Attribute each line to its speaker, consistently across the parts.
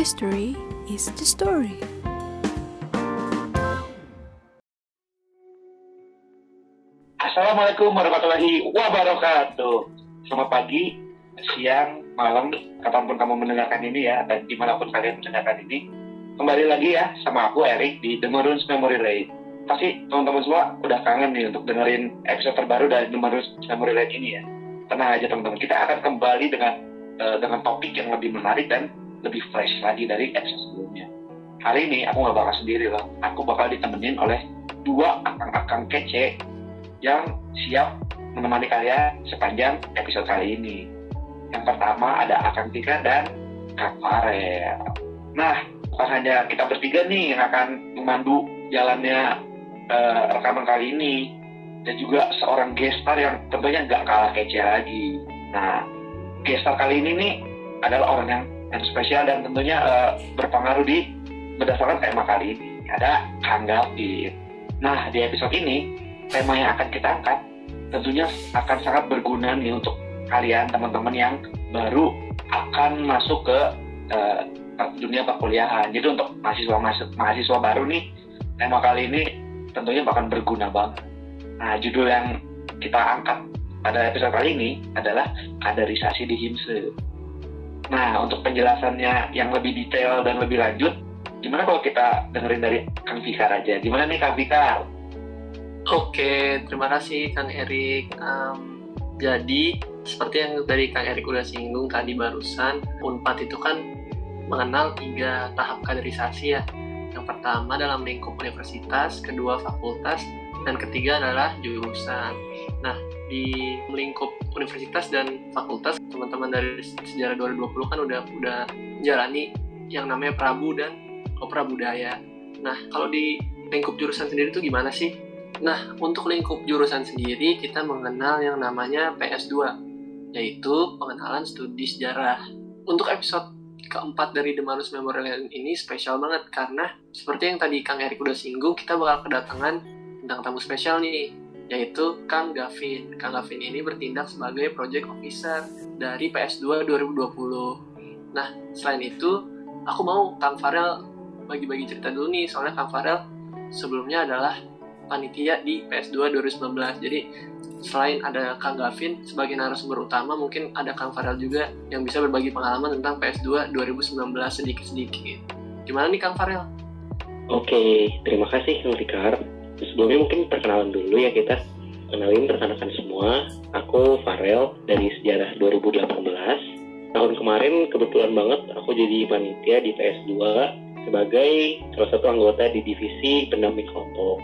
Speaker 1: History is the story.
Speaker 2: Assalamualaikum warahmatullahi wabarakatuh. Selamat pagi, siang, malam, kapan pun kamu mendengarkan ini ya, dan di mana pun kalian mendengarkan ini. Kembali lagi ya sama aku Erik di The Maroons Memory Lane. Pasti teman-teman semua udah kangen nih untuk dengerin episode terbaru dari The Maroons Memory Lane ini ya. Tenang aja teman-teman, kita akan kembali dengan uh, dengan topik yang lebih menarik dan lebih fresh lagi dari episode sebelumnya. Hari ini aku nggak bakal sendiri loh, aku bakal ditemenin oleh dua akang-akang kece yang siap menemani kalian sepanjang episode kali ini. Yang pertama ada Akang Tika dan Kak Farel. Nah, bukan hanya kita bertiga nih yang akan memandu jalannya uh, rekaman kali ini, dan juga seorang gestar yang tentunya nggak kalah kece lagi. Nah, gestar kali ini nih adalah orang yang yang spesial dan tentunya uh, berpengaruh di berdasarkan tema kali ini. Ada Kang Gavin. Nah, di episode ini tema yang akan kita angkat tentunya akan sangat berguna nih untuk kalian teman-teman yang baru akan masuk ke uh, dunia perkuliahan. Jadi untuk mahasiswa mahasiswa baru nih tema kali ini tentunya bakal berguna banget. Nah judul yang kita angkat pada episode kali ini adalah kaderisasi di HIMSE. Nah untuk penjelasannya yang lebih detail dan lebih lanjut, gimana kalau kita dengerin dari Kang Fikar aja? Gimana nih Kang Fikar?
Speaker 3: Oke, terima kasih Kang Erik. Um, jadi seperti yang dari Kang Erik udah singgung tadi barusan, Unpad itu kan mengenal tiga tahap kaderisasi ya. Yang pertama dalam lingkup universitas, kedua fakultas, dan ketiga adalah jurusan. Nah, di lingkup universitas dan fakultas, teman-teman dari sejarah 2020 kan udah udah jalani yang namanya Prabu dan Opera Budaya. Nah, kalau di lingkup jurusan sendiri itu gimana sih? Nah, untuk lingkup jurusan sendiri, kita mengenal yang namanya PS2, yaitu pengenalan studi sejarah. Untuk episode keempat dari The Manus Memorial ini spesial banget, karena seperti yang tadi Kang Erik udah singgung, kita bakal kedatangan tentang tamu spesial nih, yaitu Kang Gavin. Kang Gavin ini bertindak sebagai Project Officer dari PS2 2020. Nah, selain itu, aku mau Kang Farel bagi-bagi cerita dulu nih, soalnya Kang Farel sebelumnya adalah panitia di PS2 2019. Jadi selain ada Kang Gavin sebagai narasumber utama, mungkin ada Kang Farel juga yang bisa berbagi pengalaman tentang PS2 2019 sedikit-sedikit. Gimana nih Kang Farel?
Speaker 4: Oke, terima kasih Kang Fikar. Sebelumnya mungkin perkenalan dulu ya kita. Kenalin rekan-rekan semua, aku Farel dari Sejarah 2018. Tahun kemarin kebetulan banget aku jadi panitia di PS2 sebagai salah satu anggota di divisi pendamping kelompok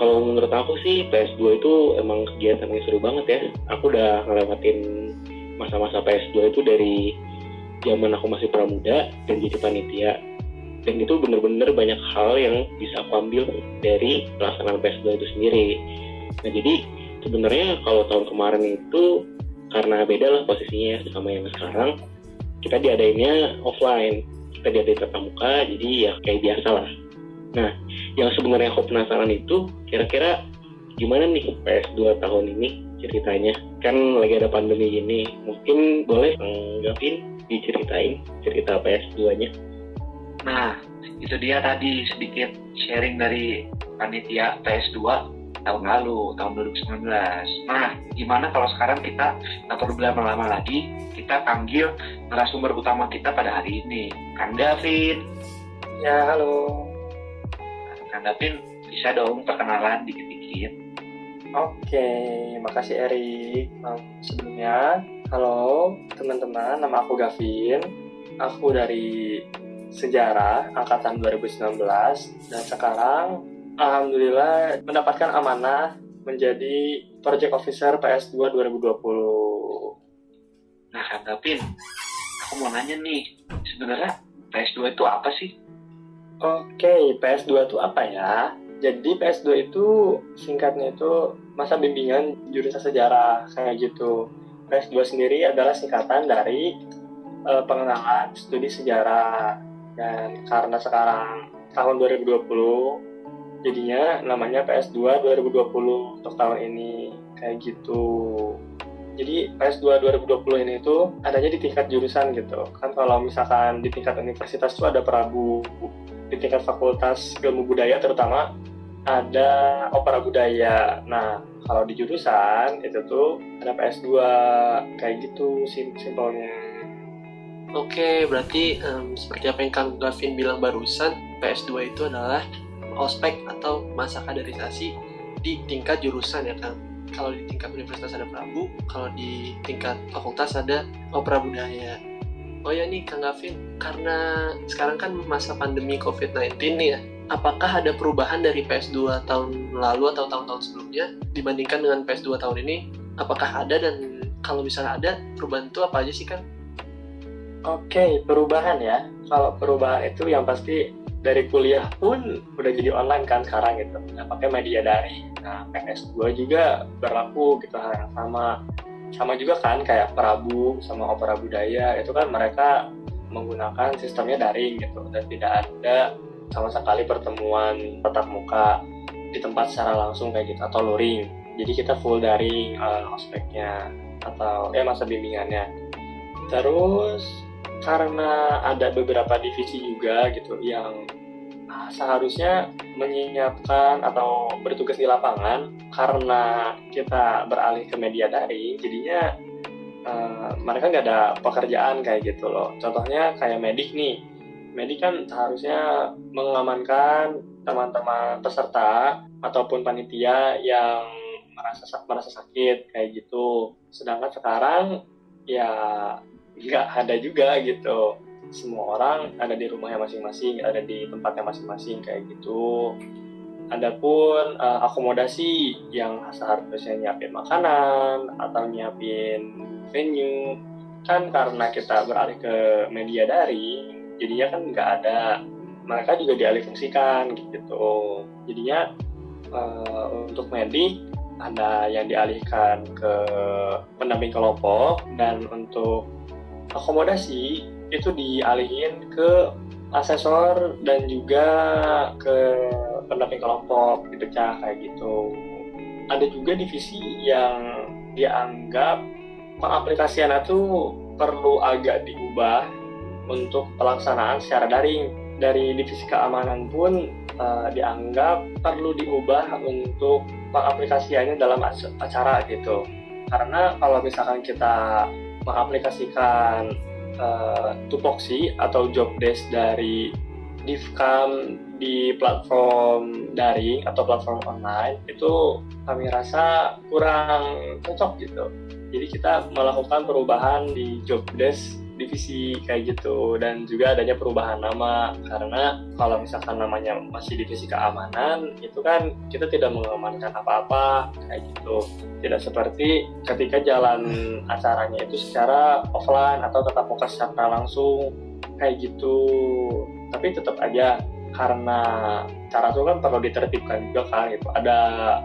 Speaker 4: kalau menurut aku sih PS2 itu emang kegiatan yang seru banget ya. Aku udah ngelewatin masa-masa PS2 itu dari zaman aku masih pramuda dan jadi panitia. Dan itu bener-bener banyak hal yang bisa aku ambil dari pelaksanaan PS2 itu sendiri. Nah jadi sebenarnya kalau tahun kemarin itu karena beda lah posisinya sama yang sekarang, kita diadainnya offline. Kita diadain tatap muka, jadi ya kayak biasa lah Nah, yang sebenarnya aku penasaran itu kira-kira gimana nih PS2 tahun ini ceritanya? Kan lagi ada pandemi gini, mungkin boleh Gavin diceritain cerita PS2-nya?
Speaker 2: Nah, itu dia tadi sedikit sharing dari panitia PS2 tahun lalu, tahun 2019. Nah, gimana kalau sekarang kita nggak perlu berlama-lama lagi, kita panggil narasumber utama kita pada hari ini, Kang Gavin.
Speaker 5: Ya, halo.
Speaker 2: Kang Gavin bisa dong perkenalan dikit-dikit.
Speaker 5: Oke, makasih Erik. sebelumnya, halo teman-teman, nama aku Gavin. Aku dari Sejarah Angkatan 2019 dan sekarang Alhamdulillah mendapatkan amanah menjadi Project Officer PS2 2020.
Speaker 2: Nah, Kang Gavin, aku mau nanya nih, sebenarnya PS2 itu apa sih?
Speaker 5: Oke, PS2 itu apa ya? Jadi PS2 itu singkatnya itu masa bimbingan jurusan sejarah kayak gitu. PS2 sendiri adalah singkatan dari uh, pengenalan studi sejarah dan karena sekarang tahun 2020 jadinya namanya PS2 2020 untuk tahun ini kayak gitu. jadi PS2 2020 ini itu adanya di tingkat jurusan gitu. Kan kalau misalkan di tingkat universitas itu ada Prabu, di tingkat fakultas ilmu budaya terutama ada opera budaya. Nah, kalau di jurusan itu tuh ada PS2 kayak gitu sim simpelnya.
Speaker 3: Oke, berarti em, seperti apa yang Kang Gavin bilang barusan, PS2 itu adalah ospek atau masa kaderisasi di tingkat jurusan ya Kang. Kalau di tingkat universitas ada Prabu, kalau di tingkat fakultas ada opera budaya. Oh ya nih Kang Gavin, karena sekarang kan masa pandemi COVID-19 nih ya, apakah ada perubahan dari PS2 tahun lalu atau tahun-tahun sebelumnya dibandingkan dengan PS2 tahun ini? Apakah ada dan kalau misalnya ada, perubahan itu apa aja sih Kang?
Speaker 5: Oke, perubahan ya. Kalau perubahan itu yang pasti dari kuliah pun udah jadi online kan sekarang gitu. Nah, pakai media daring. Nah, PS2 juga berlaku gitu hal yang sama. Sama juga kan kayak Prabu sama Opera Budaya itu kan mereka menggunakan sistemnya daring gitu dan tidak ada sama sekali pertemuan tatap muka di tempat secara langsung kayak gitu atau luring. Jadi kita full daring uh, ospeknya atau ya masa bimbingannya. Terus karena ada beberapa divisi juga gitu yang ah, seharusnya menyiapkan atau bertugas di lapangan karena kita beralih ke media daring jadinya eh, mereka nggak ada pekerjaan kayak gitu loh. Contohnya kayak medik nih. Medik kan seharusnya mengamankan teman-teman peserta ataupun panitia yang merasa merasa sakit kayak gitu. Sedangkan sekarang ya nggak ada juga gitu. Semua orang ada di rumahnya masing-masing ada di tempatnya masing-masing kayak gitu. Adapun uh, akomodasi yang seharusnya nyiapin makanan atau nyiapin venue kan karena kita beralih ke media daring jadinya kan nggak ada. Mereka juga dialihfungsikan gitu. Jadinya uh, untuk medik ada yang dialihkan ke pendamping kelompok dan untuk akomodasi itu dialihin ke asesor dan juga ke pendamping kelompok dipecah kayak gitu. Ada juga divisi yang dianggap pengaplikasian itu perlu agak diubah untuk pelaksanaan secara daring. Dari divisi keamanan pun uh, dianggap perlu diubah untuk pengaplikasiannya dalam acara gitu. Karena kalau misalkan kita mengaplikasikan uh, tupoksi atau job desk dari Divcam di platform daring atau platform online itu kami rasa kurang cocok gitu. Jadi kita melakukan perubahan di job desk divisi kayak gitu. Dan juga adanya perubahan nama karena kalau misalkan namanya masih divisi keamanan itu kan kita tidak mengamankan apa-apa kayak gitu. Tidak seperti ketika jalan acaranya itu secara offline atau tetap muka secara langsung kayak gitu. Tapi tetap aja karena cara itu kan perlu ditertibkan juga kan gitu. Ada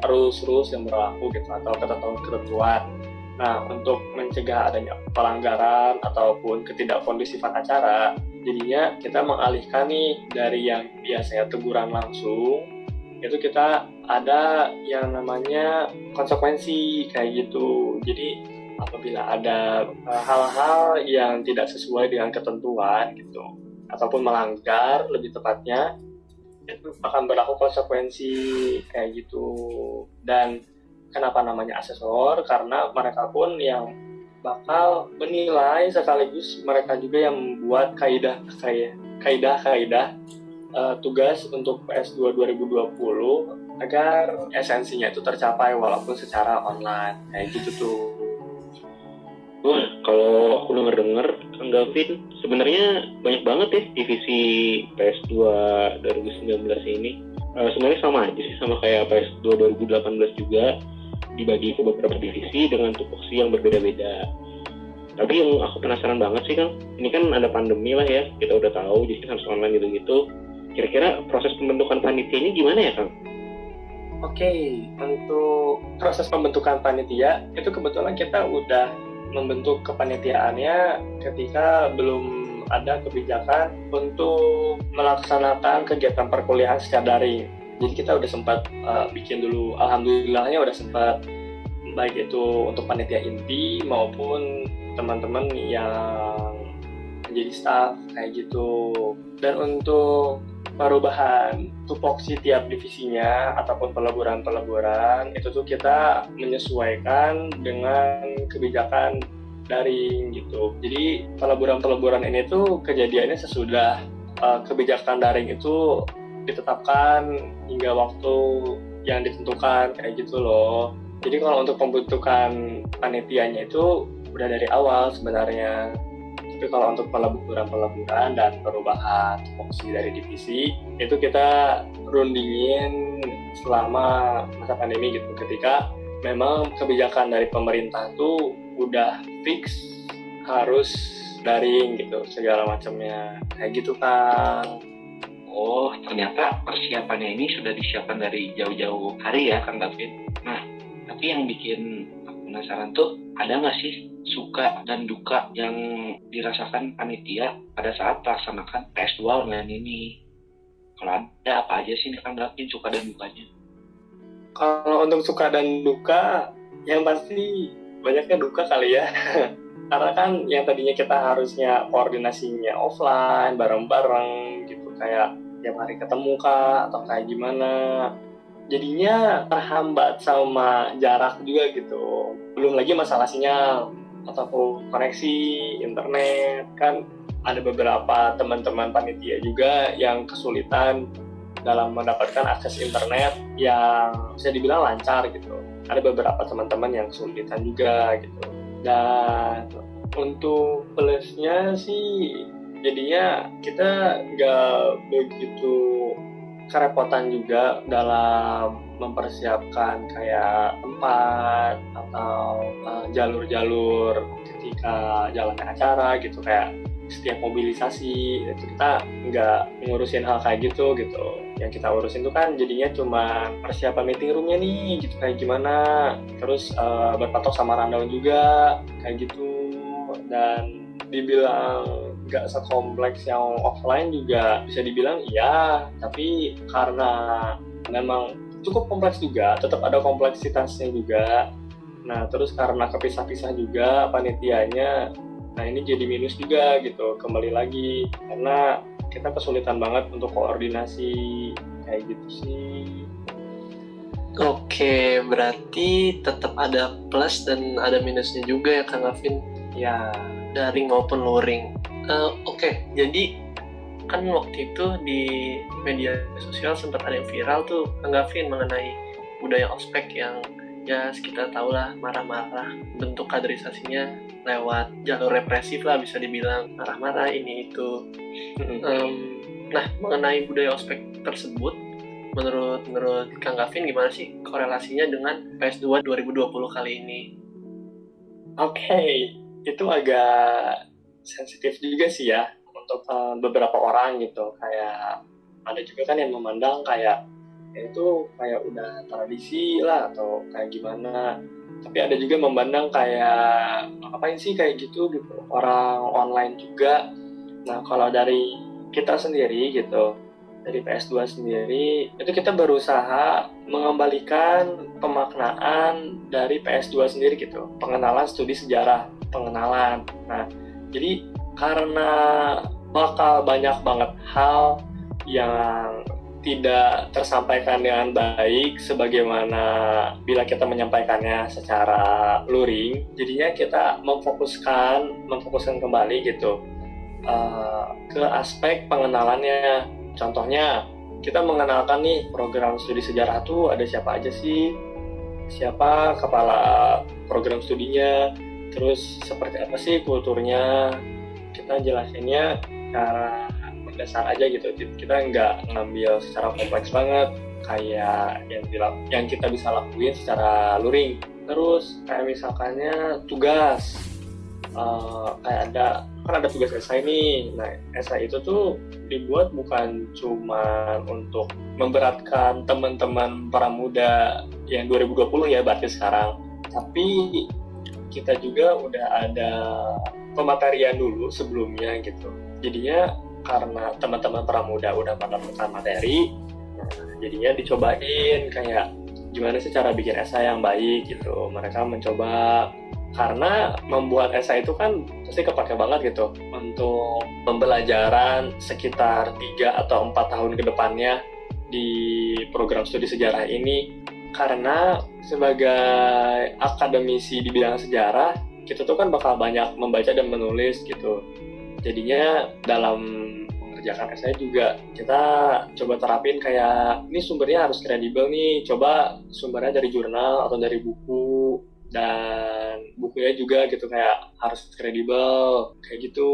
Speaker 5: rules-rules yang berlaku gitu atau ketentuan-ketentuan Nah, untuk mencegah adanya pelanggaran ataupun ketidakkondusifan acara, jadinya kita mengalihkan nih dari yang biasanya teguran langsung, itu kita ada yang namanya konsekuensi kayak gitu. Jadi apabila ada eh, hal-hal yang tidak sesuai dengan ketentuan gitu, ataupun melanggar lebih tepatnya, itu akan berlaku konsekuensi kayak gitu. Dan kenapa namanya asesor karena mereka pun yang bakal menilai sekaligus mereka juga yang membuat kaidah kaidah kaidah uh, tugas untuk PS2 2020 agar esensinya itu tercapai walaupun secara online kayak gitu tuh.
Speaker 4: Wah, kalau aku denger dengar Kang Gavin, sebenarnya banyak banget ya divisi PS2 2019 ini. Uh, sebenarnya sama aja sih, sama kayak PS2 2018 juga dibagi ke beberapa divisi dengan tupoksi yang berbeda-beda. Tapi yang aku penasaran banget sih Kang, ini kan ada pandemi lah ya, kita udah tahu jadi harus online gitu-gitu. Kira-kira proses pembentukan panitia ini gimana ya Kang?
Speaker 5: Oke, untuk proses pembentukan panitia itu kebetulan kita udah membentuk kepanitiaannya ketika belum ada kebijakan untuk melaksanakan kegiatan perkuliahan secara daring jadi kita udah sempat uh, bikin dulu alhamdulillahnya udah sempat baik itu untuk panitia inti maupun teman-teman yang menjadi staff kayak gitu dan untuk perubahan tupoksi tiap divisinya ataupun peleburan-peleburan itu tuh kita menyesuaikan dengan kebijakan daring gitu. Jadi peleburan-peleburan ini tuh kejadiannya sesudah uh, kebijakan daring itu ditetapkan hingga waktu yang ditentukan kayak gitu loh. Jadi kalau untuk pembentukan panitianya itu udah dari awal sebenarnya. Tapi kalau untuk peleburan-peleburan dan perubahan fungsi dari divisi itu kita rundingin selama masa pandemi gitu. Ketika memang kebijakan dari pemerintah tuh udah fix harus daring gitu segala macamnya. Kayak gitu kan
Speaker 2: oh ternyata persiapannya ini sudah disiapkan dari jauh-jauh hari ya Kang David nah tapi yang bikin penasaran tuh ada nggak sih suka dan duka yang dirasakan panitia pada saat melaksanakan PS2 online ini? Kalau ada apa aja sih nih Kang Dakin suka dan dukanya?
Speaker 5: Kalau untuk suka dan duka, yang pasti banyaknya duka kali ya. Karena kan yang tadinya kita harusnya koordinasinya offline, bareng-bareng gitu, kayak tiap hari ketemu kah, atau kayak gimana. Jadinya terhambat sama jarak juga gitu. Belum lagi masalah sinyal ataupun koneksi internet kan ada beberapa teman-teman panitia juga yang kesulitan dalam mendapatkan akses internet yang bisa dibilang lancar gitu ada beberapa teman-teman yang kesulitan juga gitu dan untuk plusnya sih jadinya kita nggak begitu kerepotan juga dalam mempersiapkan kayak tempat atau eh, jalur-jalur uh, ketika jalan acara gitu kayak setiap mobilisasi itu kita nggak ngurusin hal kayak gitu gitu. Yang kita urusin itu kan jadinya cuma persiapan meeting roomnya nih gitu kayak gimana. Terus uh, berpatok sama rundown juga kayak gitu. Dan dibilang nggak sekompleks yang offline juga bisa dibilang iya tapi karena memang cukup kompleks juga tetap ada kompleksitasnya juga nah terus karena kepisah-pisah juga panitianya nah ini jadi minus juga gitu kembali lagi karena kita kesulitan banget untuk koordinasi kayak gitu sih
Speaker 3: Oke, berarti tetap ada plus dan ada minusnya juga ya Kang Gavin?
Speaker 5: Ya.
Speaker 3: Daring maupun luring. Uh, Oke, okay, jadi kan waktu itu di media sosial sempat ada yang viral tuh Kang Gavin mengenai budaya ospek yang ya kita tahu lah marah-marah bentuk kaderisasinya lewat jalur represif lah bisa dibilang marah-marah ini itu um, nah mengenai budaya ospek tersebut menurut menurut Kang Gavin gimana sih korelasinya dengan PS2 2020 kali ini?
Speaker 5: Oke, okay. itu agak sensitif juga sih ya untuk uh, beberapa orang gitu. Kayak ada juga kan yang memandang kayak ya itu kayak udah tradisi lah atau kayak gimana. Tapi ada juga memandang kayak ngapain sih kayak gitu? Gitu. Orang online juga. Nah kalau dari kita sendiri gitu dari PS2 sendiri itu kita berusaha mengembalikan pemaknaan dari PS2 sendiri gitu. Pengenalan studi sejarah pengenalan. Nah jadi karena bakal banyak banget hal yang tidak tersampaikan dengan baik sebagaimana bila kita menyampaikannya secara luring jadinya kita memfokuskan memfokuskan kembali gitu uh, ke aspek pengenalannya. Contohnya kita mengenalkan nih program studi sejarah tuh ada siapa aja sih? Siapa kepala program studinya terus seperti apa sih kulturnya? Kita jelasinnya cara dasar aja gitu. Kita nggak ngambil secara kompleks banget kayak yang yang kita bisa lakuin secara luring. Terus kayak misalkannya tugas. Uh, kayak ada kan ada tugas esai nih. Nah esai itu tuh dibuat bukan cuma untuk memberatkan teman-teman para muda yang 2020 ya berarti sekarang. Tapi kita juga udah ada pematerian dulu sebelumnya gitu. Jadinya karena teman-teman pramuda udah pada pesan materi jadinya dicobain kayak gimana sih cara bikin esai yang baik gitu. Mereka mencoba karena membuat esai itu kan pasti kepake banget gitu. Untuk pembelajaran sekitar 3 atau empat tahun ke depannya di program studi sejarah ini karena sebagai akademisi di bidang sejarah kita tuh kan bakal banyak membaca dan menulis gitu. Jadinya dalam mengerjakan esai juga kita coba terapin kayak ini sumbernya harus kredibel nih coba sumbernya dari jurnal atau dari buku dan bukunya juga gitu kayak harus kredibel kayak gitu.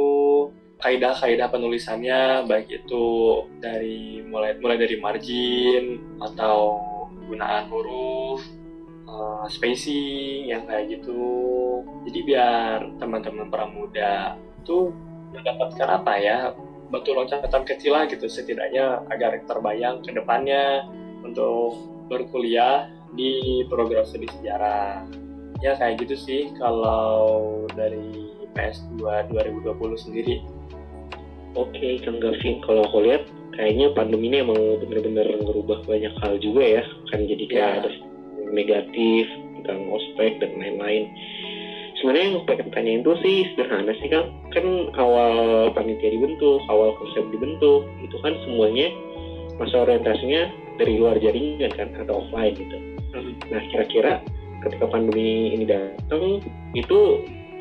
Speaker 5: Kaidah-kaidah penulisannya baik itu dari mulai mulai dari margin atau penggunaan huruf uh, spacing yang kayak gitu. Jadi biar teman-teman pramuda itu mendapatkan apa ya batu loncatan kecil lah gitu. Setidaknya agar terbayang ke depannya untuk berkuliah di program studi sejarah. Ya kayak gitu sih kalau dari PS2 2020 sendiri.
Speaker 4: Oke, Kang Gavin, kalau aku lihat kayaknya pandemi ini emang bener-bener ngerubah banyak hal juga ya. Kan jadi kayak
Speaker 5: Ya.
Speaker 4: ada negatif tentang ospek dan lain-lain. Sebenarnya yang pengen tanyain itu sih sederhana sih Kang. Kan awal panitia dibentuk, awal konsep dibentuk, itu kan semuanya masa orientasinya dari luar jaringan kan, atau offline gitu.
Speaker 5: Hmm.
Speaker 4: Nah, kira-kira ketika pandemi ini datang, itu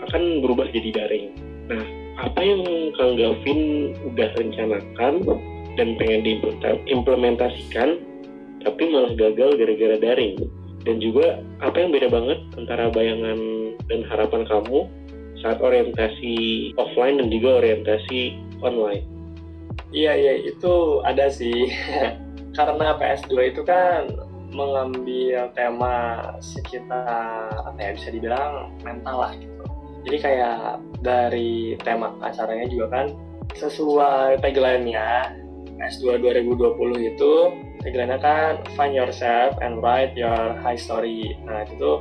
Speaker 4: akan berubah jadi daring. Nah, apa yang Kang Gavin udah rencanakan dan pengen diimplementasikan tapi malah gagal gara-gara daring. Dan juga apa yang beda banget antara bayangan dan harapan kamu saat orientasi offline dan juga orientasi online?
Speaker 5: Iya iya itu ada sih. Karena PS2 itu kan mengambil tema sekitar apa ya bisa dibilang mental lah gitu. Jadi kayak dari tema acaranya juga kan sesuai tagline-nya PS2 2020 itu tagline-nya kan find yourself and write your high story. Nah itu tuh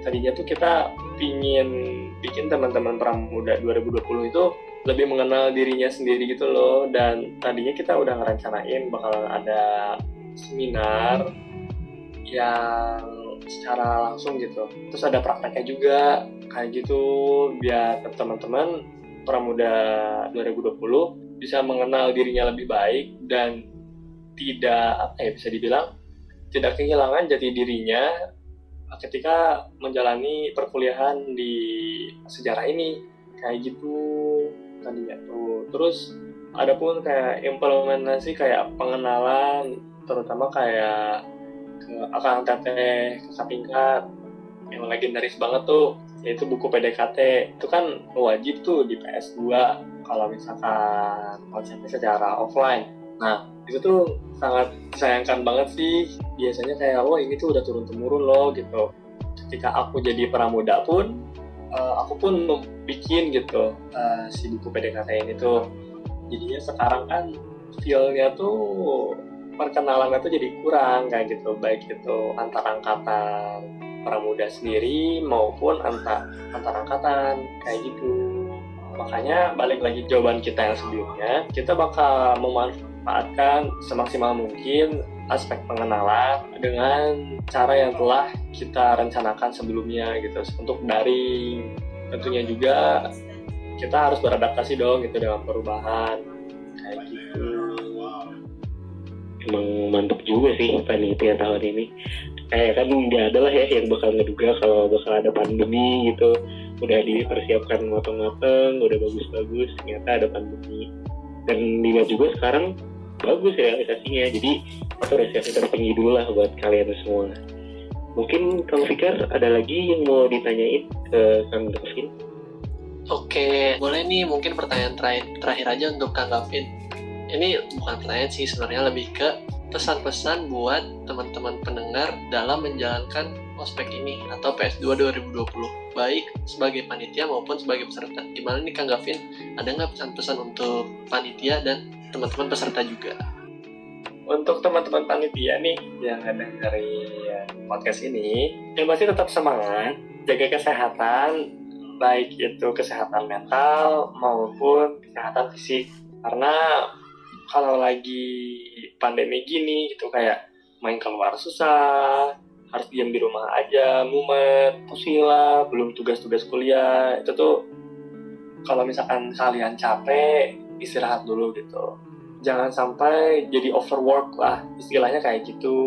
Speaker 5: tadinya tuh kita pingin bikin teman-teman pramuda 2020 itu lebih mengenal dirinya sendiri gitu loh dan tadinya kita udah ngerencanain bakal ada seminar yang secara langsung gitu terus ada prakteknya juga kayak gitu biar teman-teman pramuda 2020 bisa mengenal dirinya lebih baik dan tidak apa ya bisa dibilang tidak kehilangan jati dirinya ketika menjalani perkuliahan di sejarah ini. Kayak gitu tadinya tuh. Terus ada pun kayak implementasi kayak pengenalan terutama kayak ke akang teteh kakak tingkat yang legendaris banget tuh yaitu buku PDKT itu kan wajib tuh di PS2 kalau misalkan konsepnya secara offline. Nah itu tuh sangat disayangkan banget sih. Biasanya kayak oh ini tuh udah turun temurun loh gitu. Ketika aku jadi pramuda pun uh, aku pun bikin gitu uh, si buku PDKT ini tuh. Jadinya sekarang kan feel-nya tuh perkenalannya tuh jadi kurang kayak gitu. Baik itu antar angkatan pramuda sendiri maupun antar antar angkatan kayak gitu makanya balik lagi jawaban kita yang sebelumnya kita bakal memanfaatkan semaksimal mungkin aspek pengenalan dengan cara yang telah kita rencanakan sebelumnya gitu. Untuk daring tentunya juga kita harus beradaptasi dong gitu dengan perubahan. Kayak gitu.
Speaker 4: Emang mantep juga sih panitia tahun ini. Kayak kan nggak ada lah ya yang bakal ngeduga kalau bakal ada pandemi gitu udah dipersiapkan matang-matang udah bagus-bagus ternyata ada pandemi dan dilihat juga sekarang bagus ya realisasinya. Jadi apresiasi tertinggi dulu lah buat kalian semua. Mungkin Kang Fikar ada lagi yang mau ditanyain ke Kang Gavin
Speaker 3: Oke, boleh nih mungkin pertanyaan terakhir, terakhir aja untuk Kang Gavin. Ini bukan pertanyaan sih, sebenarnya lebih ke pesan-pesan buat teman-teman pendengar dalam menjalankan ospek ini atau PS2 2020 baik sebagai panitia maupun sebagai peserta. Gimana nih Kang Gavin? Ada nggak pesan-pesan untuk panitia dan teman-teman peserta juga?
Speaker 5: Untuk teman-teman panitia nih yang ada dari podcast ini yang pasti tetap semangat jaga kesehatan baik itu kesehatan mental maupun kesehatan fisik. Karena kalau lagi pandemi gini gitu kayak main keluar susah harus diam di rumah aja mumet pusing belum tugas-tugas kuliah. Itu tuh kalau misalkan kalian capek istirahat dulu gitu. Jangan sampai jadi overwork lah istilahnya kayak gitu.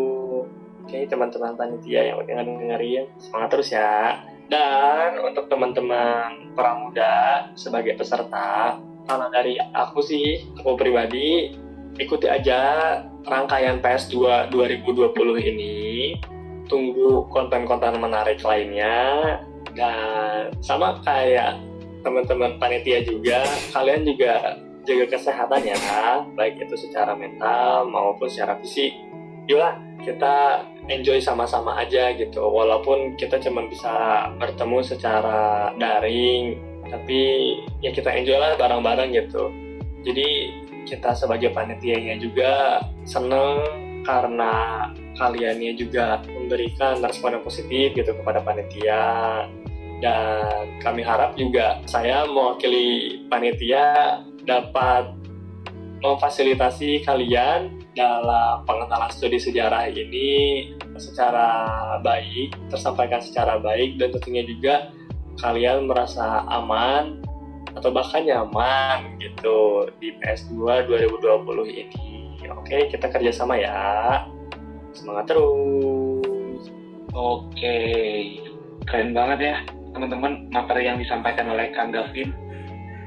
Speaker 5: Oke teman-teman panitia yang udah dengerin semangat terus ya. Dan untuk teman-teman pramuda sebagai peserta kalau dari aku sih aku pribadi ikuti aja rangkaian PS2 2020 ini. Tunggu konten-konten menarik lainnya. Dan sama kayak teman-teman panitia juga kalian juga jaga kesehatan ya baik itu secara mental maupun secara fisik. Yuklah kita enjoy sama-sama aja gitu. Walaupun kita cuma bisa bertemu secara daring tapi ya kita enjoy lah bareng-bareng gitu. Jadi kita sebagai panitianya juga seneng karena kaliannya juga memberikan respon yang positif gitu kepada panitia. Dan kami harap juga saya mewakili panitia dapat memfasilitasi kalian dalam pengenalan studi sejarah ini secara baik, tersampaikan secara baik dan tentunya juga kalian merasa aman atau bahkan nyaman gitu di PS2 2020 ini. Oke, kita kerjasama ya. Semangat terus.
Speaker 2: Oke, keren banget ya teman-teman materi yang disampaikan oleh Kang Gavin.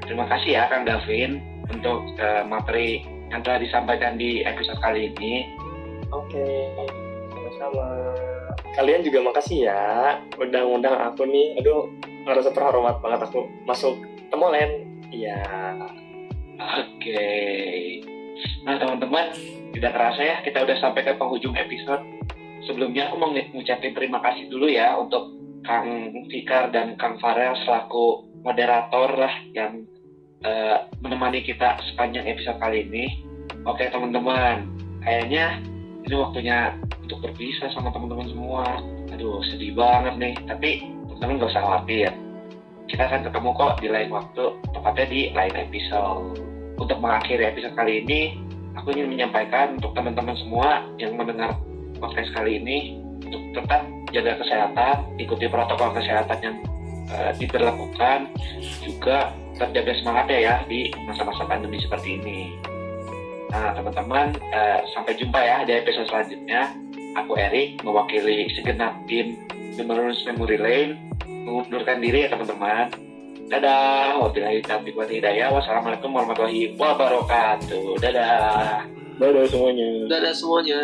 Speaker 2: Terima kasih ya Kang Gavin untuk uh, materi yang telah disampaikan di episode kali ini.
Speaker 5: Oke, sama-sama. Kalian juga makasih ya udah ngundang aku nih. Aduh, ngerasa terhormat banget aku masuk temolen. Iya.
Speaker 2: Oke. Nah teman-teman, tidak kerasa ya kita udah sampai ke penghujung episode. Sebelumnya aku mau ngucapin terima kasih dulu ya untuk Kang Fikar dan Kang Farel selaku moderator lah yang uh, menemani kita sepanjang episode kali ini. Oke teman-teman, kayaknya ini waktunya untuk berpisah sama teman-teman semua. Aduh sedih banget nih, tapi teman-teman gak usah khawatir. Kita akan ketemu kok di lain waktu, tepatnya di lain episode. Untuk mengakhiri episode kali ini, aku ingin menyampaikan untuk teman-teman semua yang mendengar podcast kali ini untuk tetap jaga kesehatan, ikuti protokol kesehatan yang uh, diberlakukan, juga terjaga semangat ya di masa-masa pandemi seperti ini. Nah teman-teman, uh, sampai jumpa ya di episode selanjutnya. Aku Erik, mewakili segenap tim Maroons Memory Lane, mengundurkan diri ya teman-teman. Dadah, wabillahi taufiq wa hidayah. Wassalamualaikum warahmatullahi wabarakatuh. Dadah.
Speaker 5: Dadah semuanya.
Speaker 3: Dadah semuanya.